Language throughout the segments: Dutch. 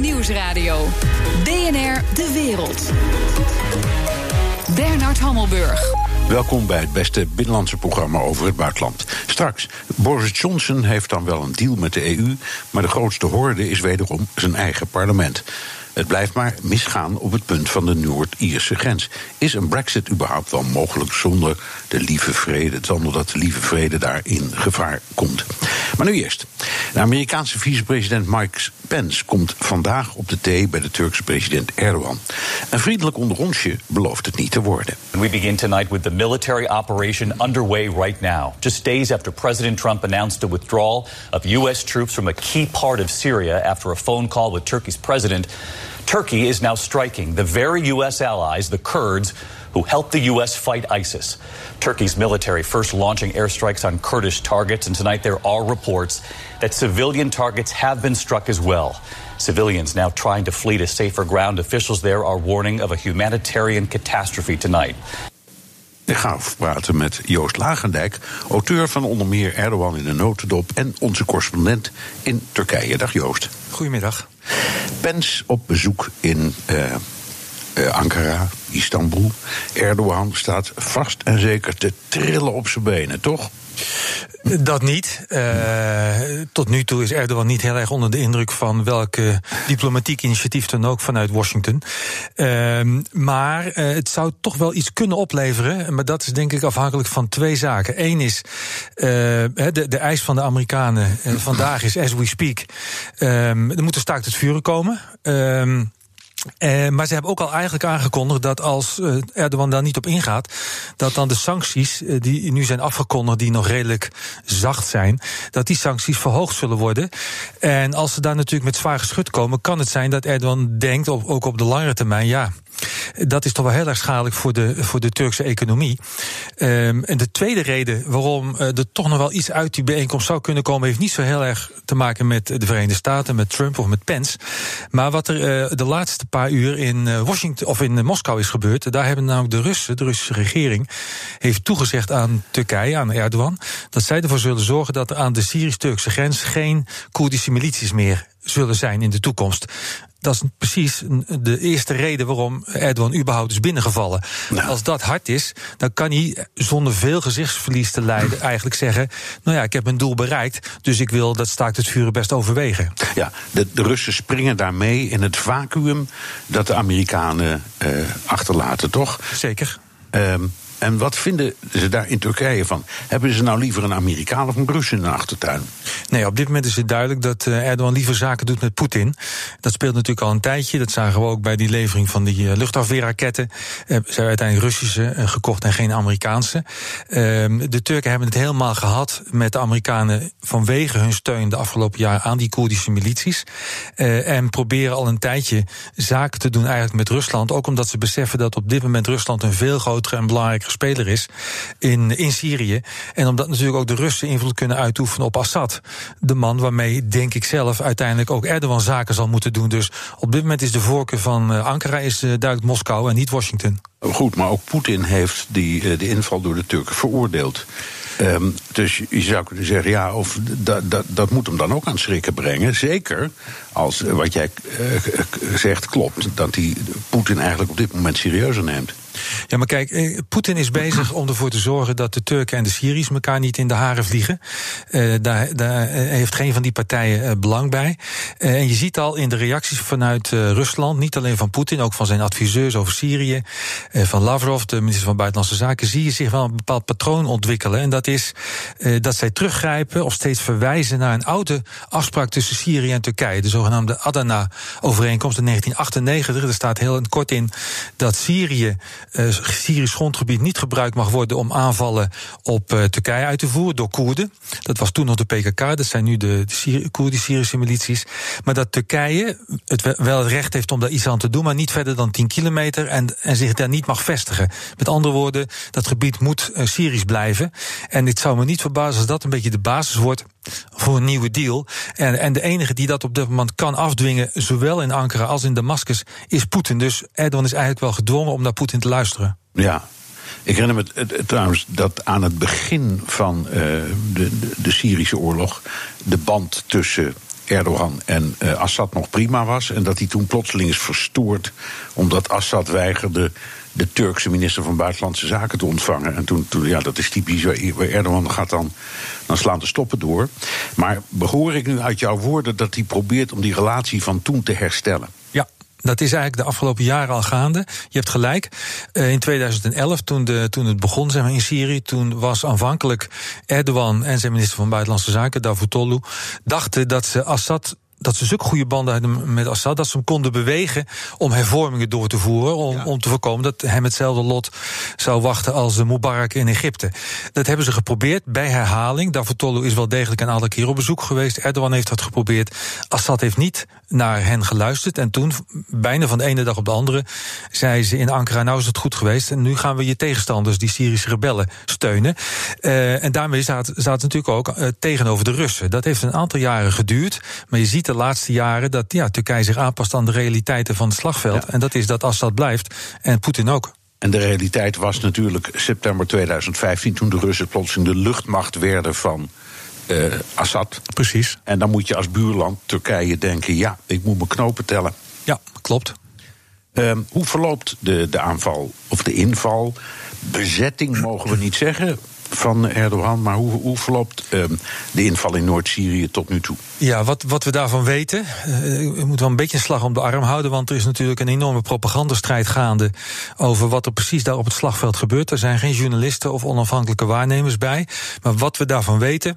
Nieuwsradio. BNR De Wereld. Bernard Hammelburg. Welkom bij het beste binnenlandse programma over het buitenland. Straks, Boris Johnson heeft dan wel een deal met de EU, maar de grootste horde is wederom zijn eigen parlement. Het blijft maar misgaan op het punt van de Noord-Ierse grens. Is een brexit überhaupt wel mogelijk zonder de lieve vrede, zonder dat de lieve vrede daar in gevaar komt? Maar nu eerst. De Amerikaanse vicepresident Mike Pence komt vandaag op de thee bij de Turkse president Erdogan. Een vriendelijk onderonsje belooft het niet te worden. We begin tonight with the military operation underway right now. Just days after President Trump announced the withdrawal of U.S. troops from a key part of Syria after a phone call with Turkey's president. Turkey is now striking the very U.S. allies, the Kurds, who helped the U.S. fight ISIS. Turkey's military first launching airstrikes on Kurdish targets, and tonight there are reports that civilian targets have been struck as well. Civilians now trying to flee to safer ground. Officials there are warning of a humanitarian catastrophe tonight. Ik ga praten met Joost Lagendijk, auteur van onder meer Erdogan in de notendop en onze correspondent in Turkije. Dag Joost. Goedemiddag. Pence op bezoek in uh, uh, Ankara, Istanbul. Erdogan staat vast en zeker te trillen op zijn benen, toch? Dat niet. Uh, tot nu toe is Erdogan niet heel erg onder de indruk van welk diplomatiek initiatief dan ook vanuit Washington. Uh, maar uh, het zou toch wel iets kunnen opleveren. Maar dat is denk ik afhankelijk van twee zaken. Eén is de, de eis van de Amerikanen. vandaag is as we speak. Ehm, er moet een staakt het vuren komen. Ehm, uh, maar ze hebben ook al eigenlijk aangekondigd dat als uh, Erdogan daar niet op ingaat, dat dan de sancties uh, die nu zijn afgekondigd, die nog redelijk zacht zijn, dat die sancties verhoogd zullen worden. En als ze daar natuurlijk met zwaar geschut komen, kan het zijn dat Erdogan denkt, ook op de langere termijn, ja, dat is toch wel heel erg schadelijk voor de, voor de Turkse economie. Um, en de tweede reden waarom er toch nog wel iets uit die bijeenkomst zou kunnen komen, heeft niet zo heel erg te maken met de Verenigde Staten, met Trump of met Pence. Maar wat er de laatste paar uur in Washington of in Moskou is gebeurd, daar hebben namelijk de Russen, de Russische regering, heeft toegezegd aan Turkije, aan Erdogan, dat zij ervoor zullen zorgen dat er aan de Syrisch-Turkse grens geen Koerdische milities meer zullen zijn in de toekomst. Dat is precies de eerste reden waarom Erdogan überhaupt is binnengevallen. Nou. Als dat hard is, dan kan hij zonder veel gezichtsverlies te leiden eigenlijk zeggen: Nou ja, ik heb mijn doel bereikt, dus ik wil dat staakt het vuren best overwegen. Ja, de, de Russen springen daarmee in het vacuüm dat de Amerikanen uh, achterlaten, toch? Zeker. Um, en wat vinden ze daar in Turkije van? Hebben ze nou liever een Amerikaan of een Rus in de achtertuin? Nee, op dit moment is het duidelijk dat Erdogan liever zaken doet met Poetin. Dat speelt natuurlijk al een tijdje. Dat zagen we ook bij die levering van die luchtafweerraketten. Ze zijn uiteindelijk Russische gekocht en geen Amerikaanse. De Turken hebben het helemaal gehad met de Amerikanen vanwege hun steun de afgelopen jaar aan die Koerdische milities. En proberen al een tijdje zaken te doen eigenlijk met Rusland. Ook omdat ze beseffen dat op dit moment Rusland een veel grotere en belangrijke speler is in, in Syrië. En omdat natuurlijk ook de Russen invloed kunnen uitoefenen op Assad. De man waarmee, denk ik zelf, uiteindelijk ook Erdogan zaken zal moeten doen. Dus op dit moment is de voorkeur van Ankara is duidelijk Moskou en niet Washington. Goed, maar ook Poetin heeft die, de inval door de Turken veroordeeld. Um, dus je zou kunnen zeggen, ja, of dat, dat, dat moet hem dan ook aan schrikken brengen. Zeker als wat jij zegt klopt, dat hij Poetin eigenlijk op dit moment serieuzer neemt. Ja, maar kijk, Poetin is bezig om ervoor te zorgen dat de Turken en de Syriërs elkaar niet in de haren vliegen. Uh, daar, daar heeft geen van die partijen belang bij. En je ziet al in de reacties vanuit Rusland, niet alleen van Poetin, ook van zijn adviseurs over Syrië, van Lavrov, de minister van Buitenlandse Zaken, zie je zich wel een bepaald patroon ontwikkelen. En dat is dat zij teruggrijpen of steeds verwijzen naar een oude afspraak tussen Syrië en Turkije, de zogenaamde Adana-overeenkomst in 1998. Er staat heel kort in dat Syrië Syrisch grondgebied niet gebruikt mag worden om aanvallen op uh, Turkije uit te voeren door Koerden. Dat was toen nog de PKK, dat zijn nu de, de Koerdisch-Syrische milities. Maar dat Turkije het wel het recht heeft om daar iets aan te doen, maar niet verder dan 10 kilometer en, en zich daar niet mag vestigen. Met andere woorden, dat gebied moet uh, Syrisch blijven. En het zou me niet verbazen als dat een beetje de basis wordt voor een nieuwe deal. En, en de enige die dat op dit moment kan afdwingen, zowel in Ankara als in Damascus, is Poetin. Dus Erdogan is eigenlijk wel gedwongen om naar Poetin te luisteren. Ja. Ik herinner me trouwens dat aan het begin van uh, de, de, Syrische oorlog de band tussen Erdogan en uh, Assad nog prima was. En dat hij toen plotseling is verstoord. omdat Assad weigerde de Turkse minister van Buitenlandse Zaken te ontvangen. En toen, toen ja, dat is typisch. Erdogan gaat dan, dan slaan de stoppen door. Maar behoor ik nu uit jouw woorden dat hij probeert om die relatie van toen te herstellen? Ja, dat is eigenlijk de afgelopen jaren al gaande. Je hebt gelijk. Uh, in 2011, toen, de, toen het begon zeg maar, in Syrië, toen was aanvankelijk Erdogan en zijn minister van Buitenlandse Zaken, Davutoglu, dachten dat ze Assad dat ze zulke goede banden hadden met Assad, dat ze hem konden bewegen om hervormingen door te voeren. Om, om te voorkomen dat hem hetzelfde lot zou wachten als de Mubarak in Egypte. Dat hebben ze geprobeerd bij herhaling. Davutoglu is wel degelijk een aantal keer op bezoek geweest. Erdogan heeft dat geprobeerd. Assad heeft niet naar hen geluisterd. En toen, bijna van de ene dag op de andere, zei ze in Ankara: Nou is het goed geweest. En nu gaan we je tegenstanders, die Syrische rebellen, steunen. Uh, en daarmee zaten ze natuurlijk ook uh, tegenover de Russen. Dat heeft een aantal jaren geduurd. Maar je ziet de laatste jaren dat ja, Turkije zich aanpast aan de realiteiten van het slagveld. En dat is dat Assad blijft en Poetin ook. En de realiteit was natuurlijk september 2015, toen de Russen plotseling de luchtmacht werden van uh, Assad. Precies. En dan moet je als buurland Turkije denken: ja, ik moet mijn knopen tellen. Ja, klopt. Uh, hoe verloopt de, de aanval of de inval? Bezetting mogen we niet zeggen van Erdogan. Maar hoe, hoe verloopt uh, de inval in Noord-Syrië tot nu toe? Ja, wat, wat we daarvan weten. Uh, we moeten wel een beetje een slag om de arm houden. Want er is natuurlijk een enorme propagandastrijd gaande. over wat er precies daar op het slagveld gebeurt. Er zijn geen journalisten of onafhankelijke waarnemers bij. Maar wat we daarvan weten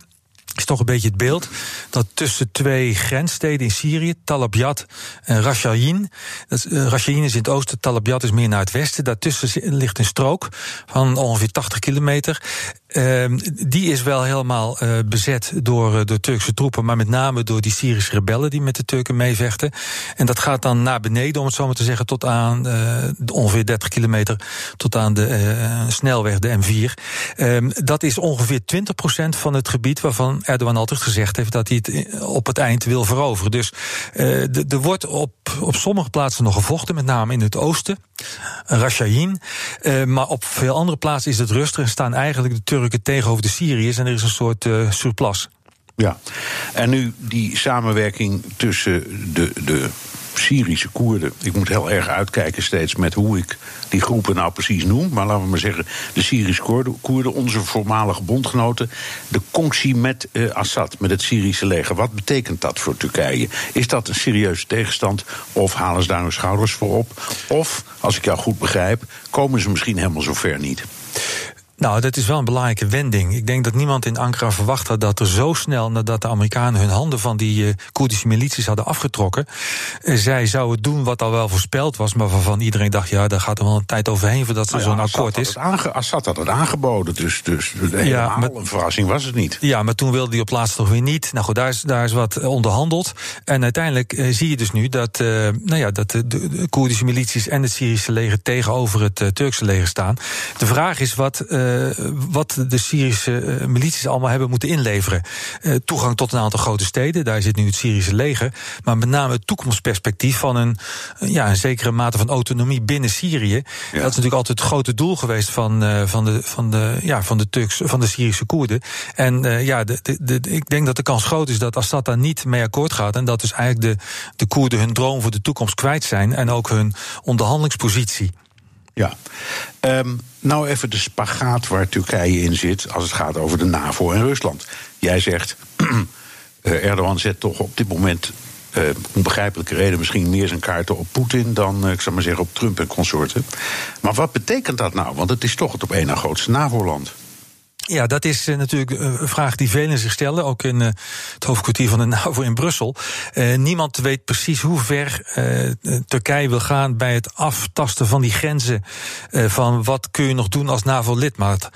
is toch een beetje het beeld dat tussen twee grenssteden in Syrië, Talabyad en Rashayin, uh, Rashayin is in het oosten, Talabyad is meer naar het westen, daartussen ligt een strook van ongeveer 80 kilometer. Uh, die is wel helemaal uh, bezet door uh, Turkse troepen, maar met name door die Syrische rebellen die met de Turken meevechten. En dat gaat dan naar beneden, om het zo maar te zeggen, tot aan uh, ongeveer 30 kilometer tot aan de snelweg, de M4. Ehm, dat is ongeveer 20% van het gebied waarvan Erdogan altijd gezegd heeft dat hij het op het eind wil veroveren. Dus er wordt op, op sommige plaatsen nog gevochten, met name in het oosten, Rashayin. maar op veel andere plaatsen is het rustig en staan eigenlijk de Turken Tegenover de Syriërs en er is een soort uh, surplus. Ja, en nu die samenwerking tussen de, de Syrische Koerden. Ik moet heel erg uitkijken steeds met hoe ik die groepen nou precies noem. Maar laten we maar zeggen, de Syrische Koerden, onze voormalige bondgenoten. De conctie met uh, Assad, met het Syrische leger. Wat betekent dat voor Turkije? Is dat een serieuze tegenstand? Of halen ze daar hun schouders voor op? Of, als ik jou goed begrijp, komen ze misschien helemaal zover niet? Nou, dat is wel een belangrijke wending. Ik denk dat niemand in Ankara verwacht had dat er zo snel, nadat de Amerikanen hun handen van die uh, Koerdische milities hadden afgetrokken, uh, zij zouden doen wat al wel voorspeld was, maar waarvan iedereen dacht, ja, daar gaat er wel een tijd overheen voordat er nou ja, zo'n akkoord is. Assad had het aangeboden, dus, dus ja, maar, een verrassing was het niet. Ja, maar toen wilde hij op laatst toch weer niet. Nou goed, daar is, daar is wat onderhandeld. En uiteindelijk uh, zie je dus nu dat, nou ja, dat de, de, Koerdische milities en het Syrische leger tegenover het Turkse leger staan. De vraag is wat uh, wat de Syrische uh, milities allemaal hebben moeten inleveren. Uh, toegang tot een aantal grote steden, daar zit nu het Syrische leger. Maar met name het toekomstperspectief van een, ja, een zekere mate van autonomie binnen Syrië. Ja. Dat is natuurlijk altijd het grote doel geweest van, van, de, van, de, ja, van, de, Turks, van de Syrische Koerden. En ja, de, de, de, ik denk dat de kans groot is dat Assad daar niet mee akkoord gaat. En dat dus eigenlijk de, de Koerden hun droom voor de toekomst kwijt zijn. En ook hun onderhandelingspositie. Ja. Um, nou even de spagaat waar Turkije in zit als het gaat over de NAVO en Rusland. Jij zegt, uh, Erdogan zet toch op dit moment uh, onbegrijpelijke reden misschien meer zijn kaarten op Poetin dan, uh, ik zou maar zeggen, op Trump en consorten. Maar wat betekent dat nou? Want het is toch het op één na grootste NAVO-land. Ja, dat is uh, natuurlijk een vraag die velen zich stellen, ook in uh, het hoofdkwartier van de NAVO in Brussel. Niemand weet precies hoe ver Turkije wil gaan bij het aftasten van die grenzen. van wat kun je nog doen als NAVO-lidmaat?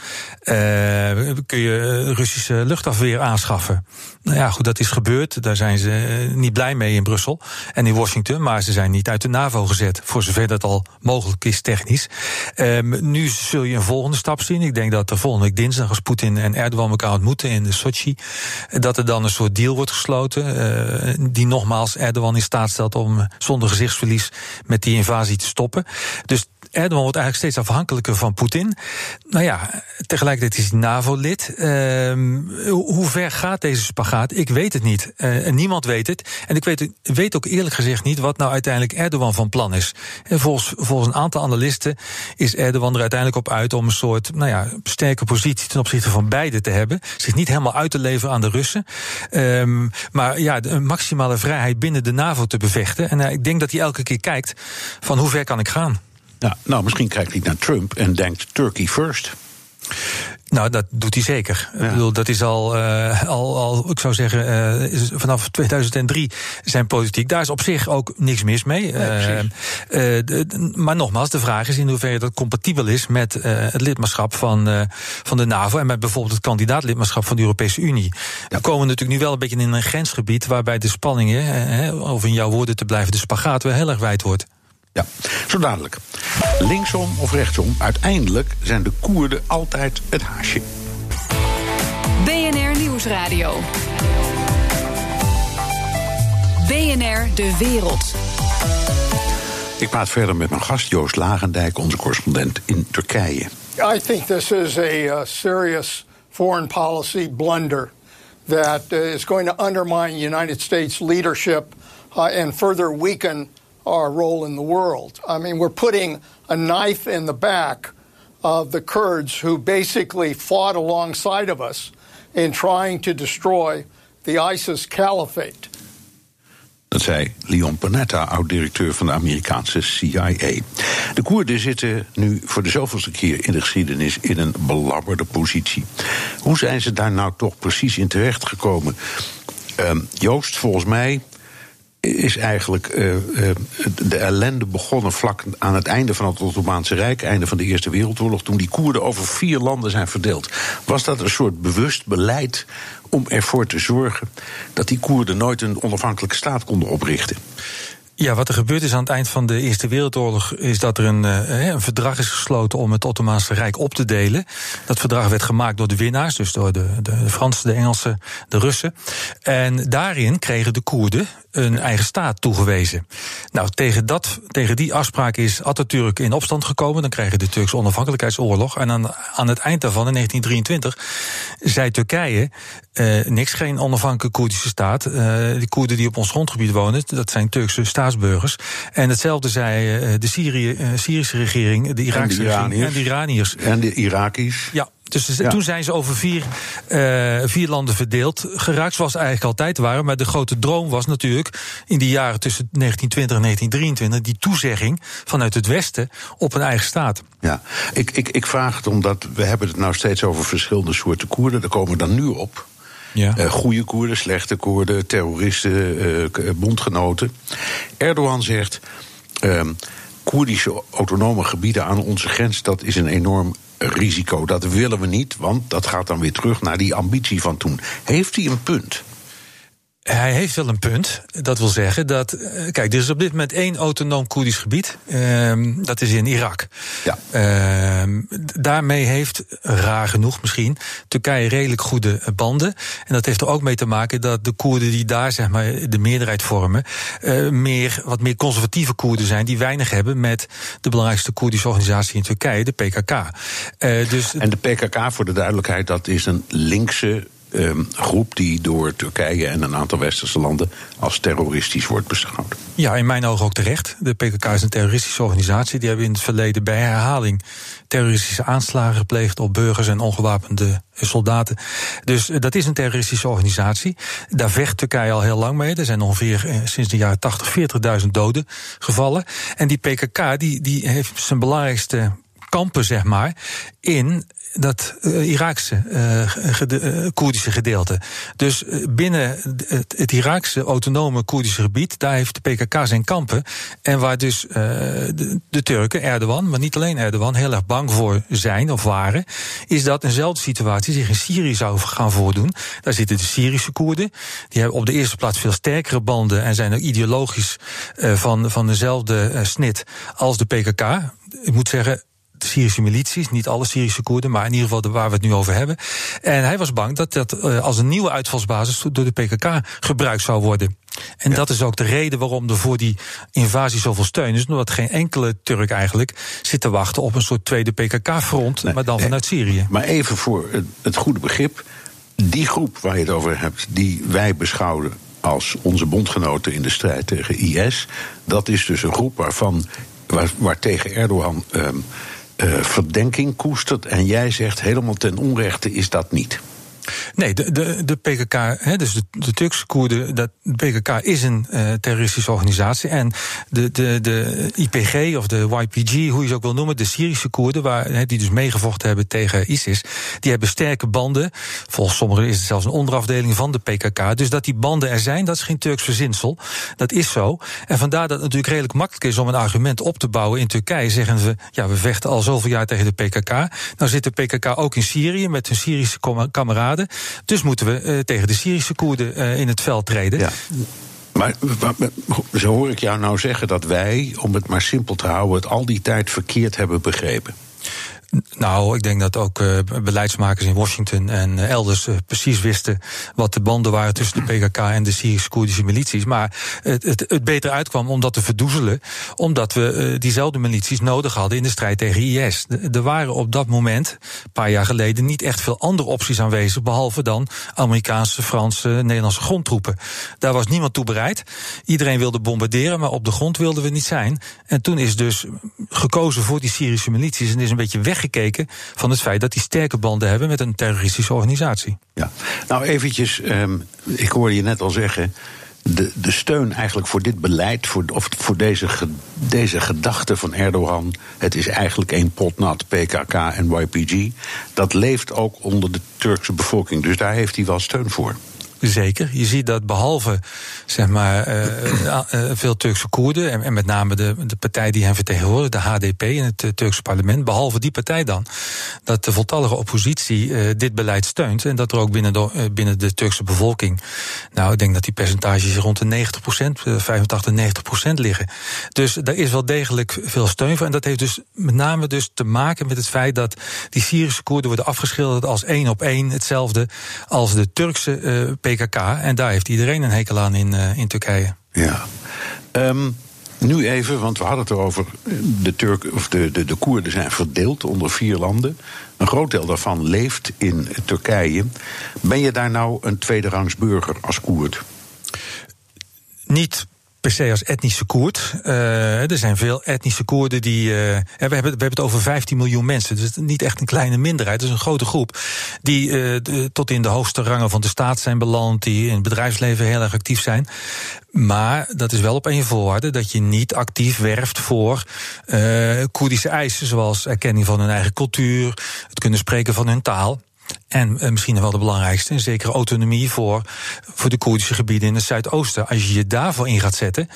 kun je Russische luchtafweer aanschaffen? Nou ja, goed, dat is gebeurd. Daar zijn ze niet blij mee in Brussel en in Washington, maar ze zijn niet uit de NAVO gezet, voor zover dat al mogelijk is technisch. Ehm, nu zul je een volgende stap zien. Ik denk dat de volgende week dinsdag als Poetin en Erdogan elkaar ontmoeten in Sochi, dat er dan een soort deal wordt gesloten. Uh, die nogmaals Erdogan in staat stelt om zonder gezichtsverlies met die invasie te stoppen. Dus Erdogan wordt eigenlijk steeds afhankelijker van Poetin. Nou ja, tegelijkertijd is hij NAVO-lid. Ehm, hoe ver gaat deze spagaat? Ik weet het niet. En niemand weet het. En ik weet, weet, ook eerlijk gezegd niet wat nou uiteindelijk Erdogan van plan is. En volgens, volgens een aantal analisten is Erdogan er uiteindelijk op uit om een soort nou ja, sterke positie ten opzichte van beide te hebben. Zich niet helemaal uit te leveren aan de Russen. Um, maar ja, de maximale vrijheid binnen de NAVO te bevechten. En uh, ik denk dat hij elke keer kijkt van hoe ver kan ik gaan. Ja, nou, misschien kijkt hij naar Trump en denkt Turkey first. Nou, dat doet hij zeker. Ik bedoel, dat is al, uh, al, al, ik zou zeggen, uh, is vanaf 2003 zijn politiek. Daar is op zich ook niks mis mee. Nee, uh, de, maar nogmaals, de vraag is in hoeverre dat compatibel is met het lidmaatschap van, van de NAVO en met bijvoorbeeld het kandidaatlidmaatschap van de Europese Unie. Ja. We komen natuurlijk nu wel een beetje in een grensgebied waarbij de spanningen, of in jouw woorden te blijven, de spagaat weer heel erg wijd wordt. Ja, zo dadelijk. Linksom of rechtsom, uiteindelijk zijn de Koerden altijd het haasje. BNR Nieuwsradio. BNR De Wereld. Ik praat verder met mijn gast Joost Lagendijk, onze correspondent in Turkije. I think this is a uh, serious foreign policy blunder that uh, is going to undermine United States leadership uh, and further weaken our role in the world. I mean, we're putting a knife in the back of the Kurds who basically fought alongside of us in trying to destroy the ISIS caliphate. Dat zei Leon Panetta, oud-directeur van de Amerikaanse CIA. De Koerden zitten nu voor de zoveelste keer in de geschiedenis in een belabberde positie. Hoe zijn ze daar nou toch precies in terechtgekomen? Uh, Joost, volgens mij is eigenlijk uh, uh, de ellende begonnen vlak aan het einde van het Ottomaanse Rijk, einde van de Eerste Wereldoorlog, toen die Koerden over vier landen zijn verdeeld. Was dat een soort bewust beleid om ervoor te zorgen dat die Koerden nooit een onafhankelijke staat konden oprichten? Ja, wat er gebeurd is aan het eind van de Eerste Wereldoorlog is dat er een, uh, een verdrag is gesloten om het Ottomaanse Rijk op te delen. Dat verdrag werd gemaakt door de winnaars, dus door de, de Fransen, de Engelsen, de Russen. En daarin kregen de Koerden een eigen staat toegewezen. Nou, tegen, dat, tegen die afspraak is Atatürk in opstand gekomen. Dan krijg je de Turkse onafhankelijkheidsoorlog. En aan, aan het eind daarvan, in 1923, zei Turkije... Uh, niks, geen onafhankelijke Koerdische staat. Uh, die Koerden die op ons grondgebied wonen, dat zijn Turkse staatsburgers. En hetzelfde zei uh, de Syrië, Syrische regering, de Iraakse regering en de Iraniërs. En de Irakisch. Ja, dus toen zijn ze over vier, uh, vier landen verdeeld geraakt, zoals ze eigenlijk altijd waren. Maar de grote droom was natuurlijk in die jaren tussen 1920 en 1923 die toezegging vanuit het Westen op een eigen staat. Ja, ik, ik, ik vraag het omdat we hebben het nou steeds over verschillende soorten Koerden. Daar komen we dan nu op. Ja. Uh, goede Koerden, slechte Koerden, terroristen, uh, bondgenoten. Erdogan zegt. Uh, Koerdische autonome gebieden aan onze grens, dat is een enorm risico. Dat willen we niet, want dat gaat dan weer terug naar die ambitie van toen. Heeft hij een punt? Hij heeft wel een punt. Dat wil zeggen dat. Eh, kijk, er is op dit moment één autonoom Koerdisch gebied. Uh, dat is in Irak. Ja. Uh, daarmee heeft, raar genoeg misschien, Turkije redelijk goede banden. En dat heeft er ook mee te maken dat de Koerden die daar zeg maar, de meerderheid vormen. Uh, meer, wat meer conservatieve Koerden zijn. die weinig hebben met de belangrijkste Koerdische organisatie in Turkije, de PKK. Uh, dus en de PKK, voor de duidelijkheid, dat is een linkse um, groep die door Turkije en een aantal westerse landen als terroristisch wordt beschouwd. Ja, in mijn ogen ook terecht. De PKK is een terroristische organisatie. Die hebben in het verleden bij herhaling terroristische aanslagen gepleegd op burgers en ongewapende soldaten. Dus eh, dat is een terroristische organisatie. Daar vecht Turkije al heel lang mee. Er zijn ongeveer eh, sinds de jaren 80 40.000 doden gevallen. En die PKK die, die heeft zijn belangrijkste kampen, zeg maar, in dat uh, Iraakse uh, gede uh, Koerdische gedeelte. Dus binnen het, het, Iraakse autonome Koerdische gebied, daar heeft de PKK zijn kampen. En waar dus de, de, Turken, Erdogan, maar niet alleen Erdogan, heel erg bang voor zijn of waren, is dat eenzelfde situatie zich in Syrië zou gaan voordoen. Daar zitten de Syrische Koerden. Die hebben op de eerste plaats veel sterkere banden en zijn ook ideologisch van, van dezelfde snit als de PKK. Ik moet zeggen, de Syrische milities, niet alle Syrische Koerden, maar in ieder geval de, waar we het nu over hebben. En hij was bang dat dat uh, als een nieuwe uitvalsbasis door de PKK gebruikt zou worden. En dat is ook de reden waarom er voor die invasie zoveel steun is. Omdat geen enkele Turk eigenlijk zit te wachten op een soort tweede PKK-front, maar dan vanuit Syrië. Maar even voor het goede begrip. Die groep waar je het over hebt, die wij beschouwen als onze bondgenoten in de strijd tegen IS, dat is dus een groep waarvan, waar, waar tegen Erdogan um, uh, verdenking koestert. En jij zegt helemaal ten onrechte is dat niet. Nee, de, de, de PKK, dus de, Turkse Koerden, dat, de PKK is een uh, terroristische organisatie. En de, de, de IPG of de YPG, hoe je ze ook wil noemen, de Syrische Koerden, waar, die dus meegevochten hebben tegen ISIS, die hebben sterke banden. Volgens sommigen is het zelfs een onderafdeling van de PKK. Dus dat die banden er zijn, dat is geen Turks verzinsel. Dat is zo. En vandaar dat het natuurlijk redelijk makkelijk is om een argument op te bouwen in Turkije. Zeggen ze, ja, we vechten al zoveel jaar tegen de PKK. Nou zit de PKK ook in Syrië met hun Syrische kameraden. Dus moeten we uh, tegen de Syrische Koerden uh, in het veld treden. Ja. Maar zo hoor ik jou nou zeggen dat wij, om het maar simpel te houden, het al die tijd verkeerd hebben begrepen. Nou, ik denk dat ook uh, beleidsmakers in Washington en uh, elders uh, precies wisten wat de banden waren tussen de PKK en de Syrisch-Koerdische milities. Maar het, het, het, beter uitkwam om dat te verdoezelen, omdat we diezelfde milities nodig hadden in de strijd tegen IS. er waren op dat moment, een paar jaar geleden, niet echt veel andere opties aanwezig, behalve dan Amerikaanse, Franse, Nederlandse grondtroepen. Daar was niemand toe bereid. Iedereen wilde bombarderen, maar op de grond wilden we niet zijn. En toen is dus gekozen voor die Syrische milities en is een beetje weg gekeken van het feit dat die sterke banden hebben met een terroristische organisatie. Ja, nou eventjes, um, ik hoorde je net al zeggen. De, de steun eigenlijk voor dit beleid, voor, of voor deze, deze gedachte van Erdogan, het is eigenlijk één potnat PKK en YPG, dat leeft ook onder de Turkse bevolking. Dus daar heeft hij wel steun voor. Zeker. Je ziet dat behalve zeg maar, uh, uh, veel Turkse Koerden, en, en, met name de, de partij die hen vertegenwoordigt, de HDP in het uh, Turkse parlement, behalve die partij dan, dat de voltallige oppositie dit beleid steunt en dat er ook binnen de, binnen de Turkse bevolking, nou, ik denk dat die percentages rond de 90 procent, 85, 90 procent liggen. Dus daar is wel degelijk veel steun voor. En dat heeft dus met name dus te maken met het feit dat die Syrische Koerden worden afgeschilderd als één op één hetzelfde als de Turkse PKK. En daar heeft iedereen een hekel aan in, uh, in Turkije. Ja. Um, nu even, want we hadden het erover. De, Turk, of de, de, de Koerden zijn verdeeld onder vier landen. Een groot deel daarvan leeft in Turkije. Ben je daar nou een tweederangs burger als Koerd? Niet per se als etnische Koerd. Uh, er zijn veel etnische Koerden die. Uh, we, hebben, we hebben het over 15 miljoen mensen. Dus niet echt een kleine minderheid. Het is een grote groep. Die de, tot in de hoogste rangen van de staat zijn beland. Die in het bedrijfsleven heel erg actief zijn. Maar dat is wel op één voorwaarde: dat je niet actief werft voor Koerdische eisen. Zoals erkenning van hun eigen cultuur, het kunnen spreken van hun taal. En uh, misschien wel de belangrijkste, een zekere autonomie voor, voor de Koerdische gebieden in het Zuidoosten. Als je je daarvoor in gaat zetten,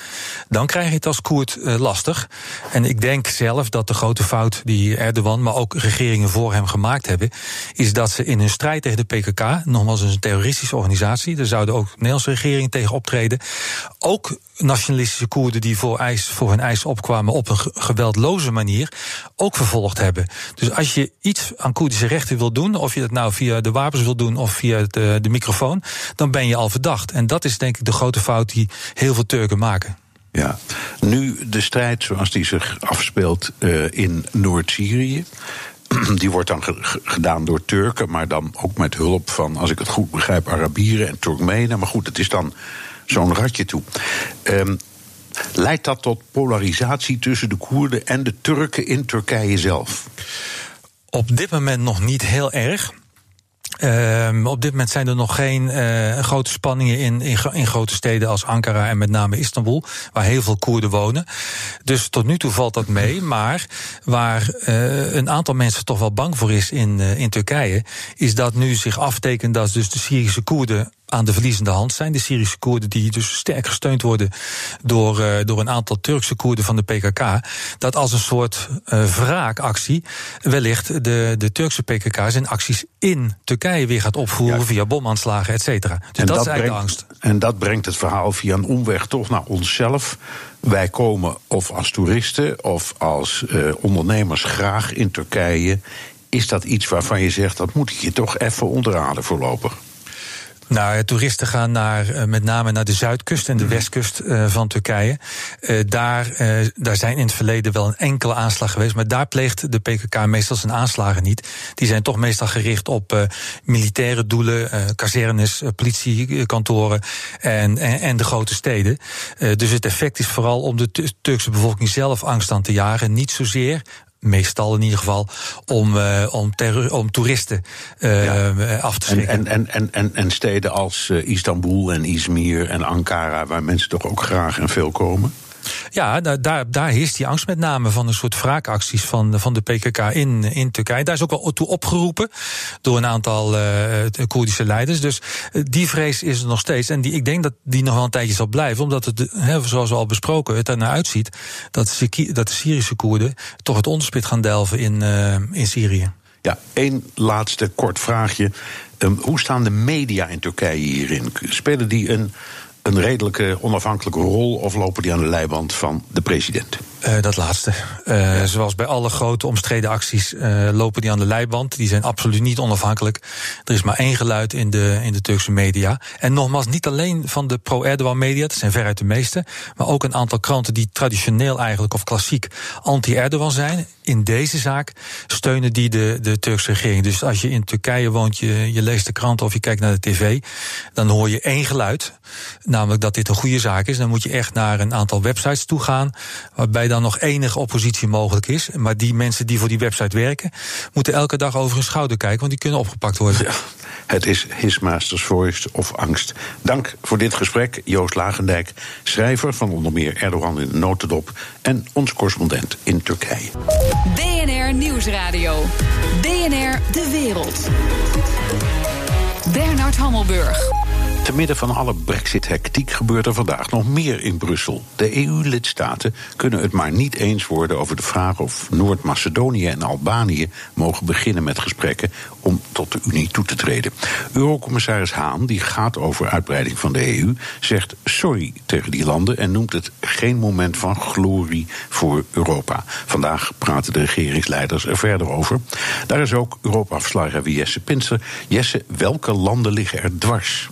dan krijg je het als Koerd uh, lastig. En ik denk zelf dat de grote fout die Erdogan, maar ook regeringen voor hem gemaakt hebben, is dat ze in hun strijd tegen de PKK, nogmaals een terroristische organisatie, daar zouden ook de Nederlandse regering tegen optreden, ook nationalistische Koerden die voor, eis, voor hun eisen opkwamen op een geweldloze manier, ook vervolgd hebben. Dus als je iets aan Koerdische rechten wil doen, of je dat nou via de wapens wil doen of via de, de microfoon, dan ben je al verdacht. En dat is denk ik de grote fout die heel veel Turken maken. Ja, nu de strijd zoals die zich afspeelt uh, in Noord-Syrië. Die wordt dan gedaan door Turken, maar dan ook met hulp van, als ik het goed begrijp, Arabieren en Turkmenen. Maar goed, het is dan zo'n ratje toe. Um, leidt dat tot polarisatie tussen de Koerden en de Turken in Turkije zelf? Op dit moment nog niet heel erg. Uh, op dit moment zijn er nog geen uh, grote spanningen in, in, grote steden als Ankara en met name Istanbul, waar heel veel Koerden wonen. Dus tot nu toe valt dat mee. Maar waar uh, een aantal mensen toch wel bang voor is in, in Turkije, is dat nu zich aftekent dat dus de Syrische Koerden aan de verliezende hand zijn. De Syrische Koerden die dus sterk gesteund worden door, uh, door een aantal Turkse Koerden van de PKK. Dat als een soort uh, wraakactie wellicht de, de Turkse PKK zijn acties in Turkije weer gaat opvoeren via bomaanslagen, et cetera. Dus en dat, dat is eigenlijk brengt, de angst. En dat brengt het verhaal via een omweg toch naar onszelf. Wij komen of als toeristen of als uh, ondernemers graag in Turkije. Is dat iets waarvan je zegt dat moet ik je toch even onderraden voorlopig? Nou, toeristen gaan naar, eh, met name naar de zuidkust en de Mhm. westkust uh, van Turkije. Uh, daar, daar zijn in het verleden wel een enkele aanslag geweest, maar daar pleegt de PKK meestal zijn aanslagen niet. Die zijn toch meestal gericht op militaire doelen, kazernes, politiekantoren en, en, en, de grote steden. dus het effect is vooral om de Turkse bevolking zelf angst aan te jagen, niet zozeer meestal in ieder geval, om, uh, om, terror, om toeristen uh, ja. af te schrikken. En, en, en, en, en steden als uh, Istanbul en Izmir en Ankara, waar mensen toch ook graag en veel komen? Ja, daar, daar heerst die angst met name van een soort wraakacties van, van de PKK in, in Turkije. Daar is ook wel toe opgeroepen door een aantal uh, Koerdische leiders. Dus uh, die vrees is er nog steeds. En die, ik denk dat die nog wel een tijdje zal blijven, omdat het, he, zoals we al besproken, het ernaar uitziet dat, dat de Syrische Koerden toch het onderspit gaan delven in, uh, in Syrië. Ja, één laatste kort vraagje. Um, hoe staan de media in Turkije hierin? Spelen die een een redelijke onafhankelijke rol of lopen die aan de leiband van de president? Uh, dat laatste. Uh, ja. Zoals bij alle grote omstreden acties uh, lopen die aan de leiband. Die zijn absoluut niet onafhankelijk. Er is maar één geluid in de, in de Turkse media. En nogmaals, niet alleen van de pro-Erdogan media, dat zijn veruit de meeste. Maar ook een aantal kranten die traditioneel eigenlijk of klassiek anti-Erdogan zijn. In deze zaak steunen die de, de Turkse regering. Dus als je in Turkije woont, je, je leest de krant of je kijkt naar de tv, dan hoor je één geluid. Namelijk dat dit een goede zaak is. Dan moet je echt naar een aantal websites toe gaan. Waarbij dan nog enige oppositie mogelijk is. Maar die mensen die voor die website werken, moeten elke dag over hun schouder kijken, want die kunnen opgepakt worden. Ja, het is His Voice of angst. Dank voor dit gesprek, Joost Lagendijk, schrijver van onder meer Erdogan in de notendop en ons correspondent in Turkije. BNR Nieuwsradio. BNR De Wereld. Bernard Hammelburg. Te midden van alle brexit-hectiek gebeurt er vandaag nog meer in Brussel. De EU-lidstaten kunnen het maar niet eens worden over de vraag of Noord-Macedonië en Albanië mogen beginnen met gesprekken om tot de Unie toe te treden. Eurocommissaris Haan, die gaat over uitbreiding van de EU, zegt sorry tegen die landen en noemt het geen moment van glorie voor Europa. Vandaag praten de regeringsleiders er verder over. Daar is ook Europa-verslaggever Jesse Pinster. Jesse, welke landen liggen er dwars?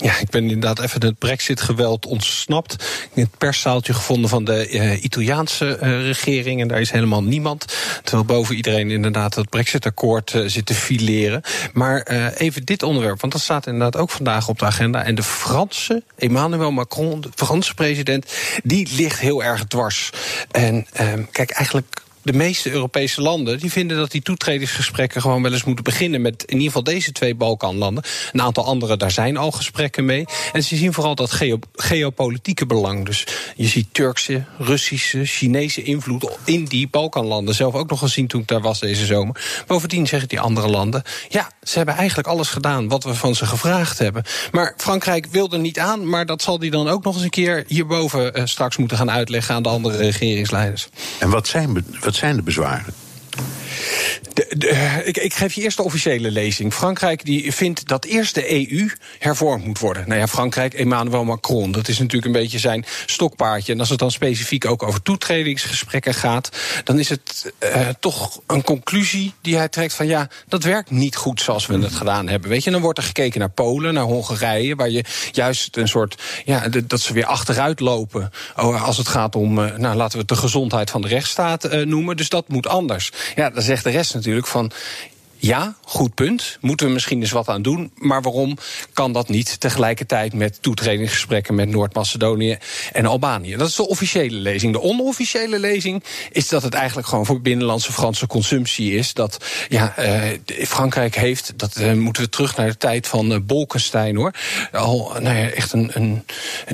Ja, ik ben inderdaad even het brexit-geweld ontsnapt. Ik heb het perszaaltje gevonden van de uh, Italiaanse uh, regering. En daar is helemaal niemand. Terwijl boven iedereen inderdaad het brexit-akkoord uh, zit te fileren. Maar even dit onderwerp, want dat staat inderdaad ook vandaag op de agenda. En de Franse, Emmanuel Macron, de Franse president, die ligt heel erg dwars. En kijk, eigenlijk de meeste Europese landen die vinden dat die toetredingsgesprekken gewoon wel eens moeten beginnen met in ieder geval deze twee Balkanlanden. Een aantal andere, daar zijn al gesprekken mee. En ze zien vooral dat geo geopolitieke belang. Dus je ziet Turkse, Russische, Chinese invloed in die Balkanlanden. Zelf ook nog gezien toen ik daar was deze zomer. Bovendien zeggen die andere landen, ja, ze hebben eigenlijk alles gedaan wat we van ze gevraagd hebben. Maar Frankrijk wil er niet aan, maar dat zal die dan ook nog eens een keer hierboven uh, straks moeten gaan uitleggen aan de andere regeringsleiders. En wat zijn, wat zijn de bezwaren? Ik, ik, geef je eerst de officiële lezing. Frankrijk die vindt dat eerst de EU hervormd moet worden. Nou ja, Frankrijk, Emmanuel Macron, dat is natuurlijk een beetje zijn stokpaardje. En als het dan specifiek ook over toetredingsgesprekken gaat, dan is het uh, toch een conclusie die hij trekt van ja, dat werkt niet goed zoals we het gedaan hebben. Weet je, dan wordt er gekeken naar Polen, naar Hongarije, waar je juist een soort, ja, dat ze weer achteruit lopen als het gaat om, uh, nou laten we het de gezondheid van de rechtsstaat uh, noemen. Dus dat moet anders. Ja, dan zegt de rest natuurlijk van. Ja, goed punt. Moeten we misschien eens wat aan doen. Maar waarom kan dat niet tegelijkertijd met toetredingsgesprekken met Noord-Macedonië en Albanië? Dat is de officiële lezing. De onofficiële lezing is dat het eigenlijk gewoon voor binnenlandse Franse consumptie is. Dat ja, uh, Frankrijk heeft, dat uh, moeten we terug naar de tijd van uh, Bolkestein hoor. Al, nou ja, echt een, een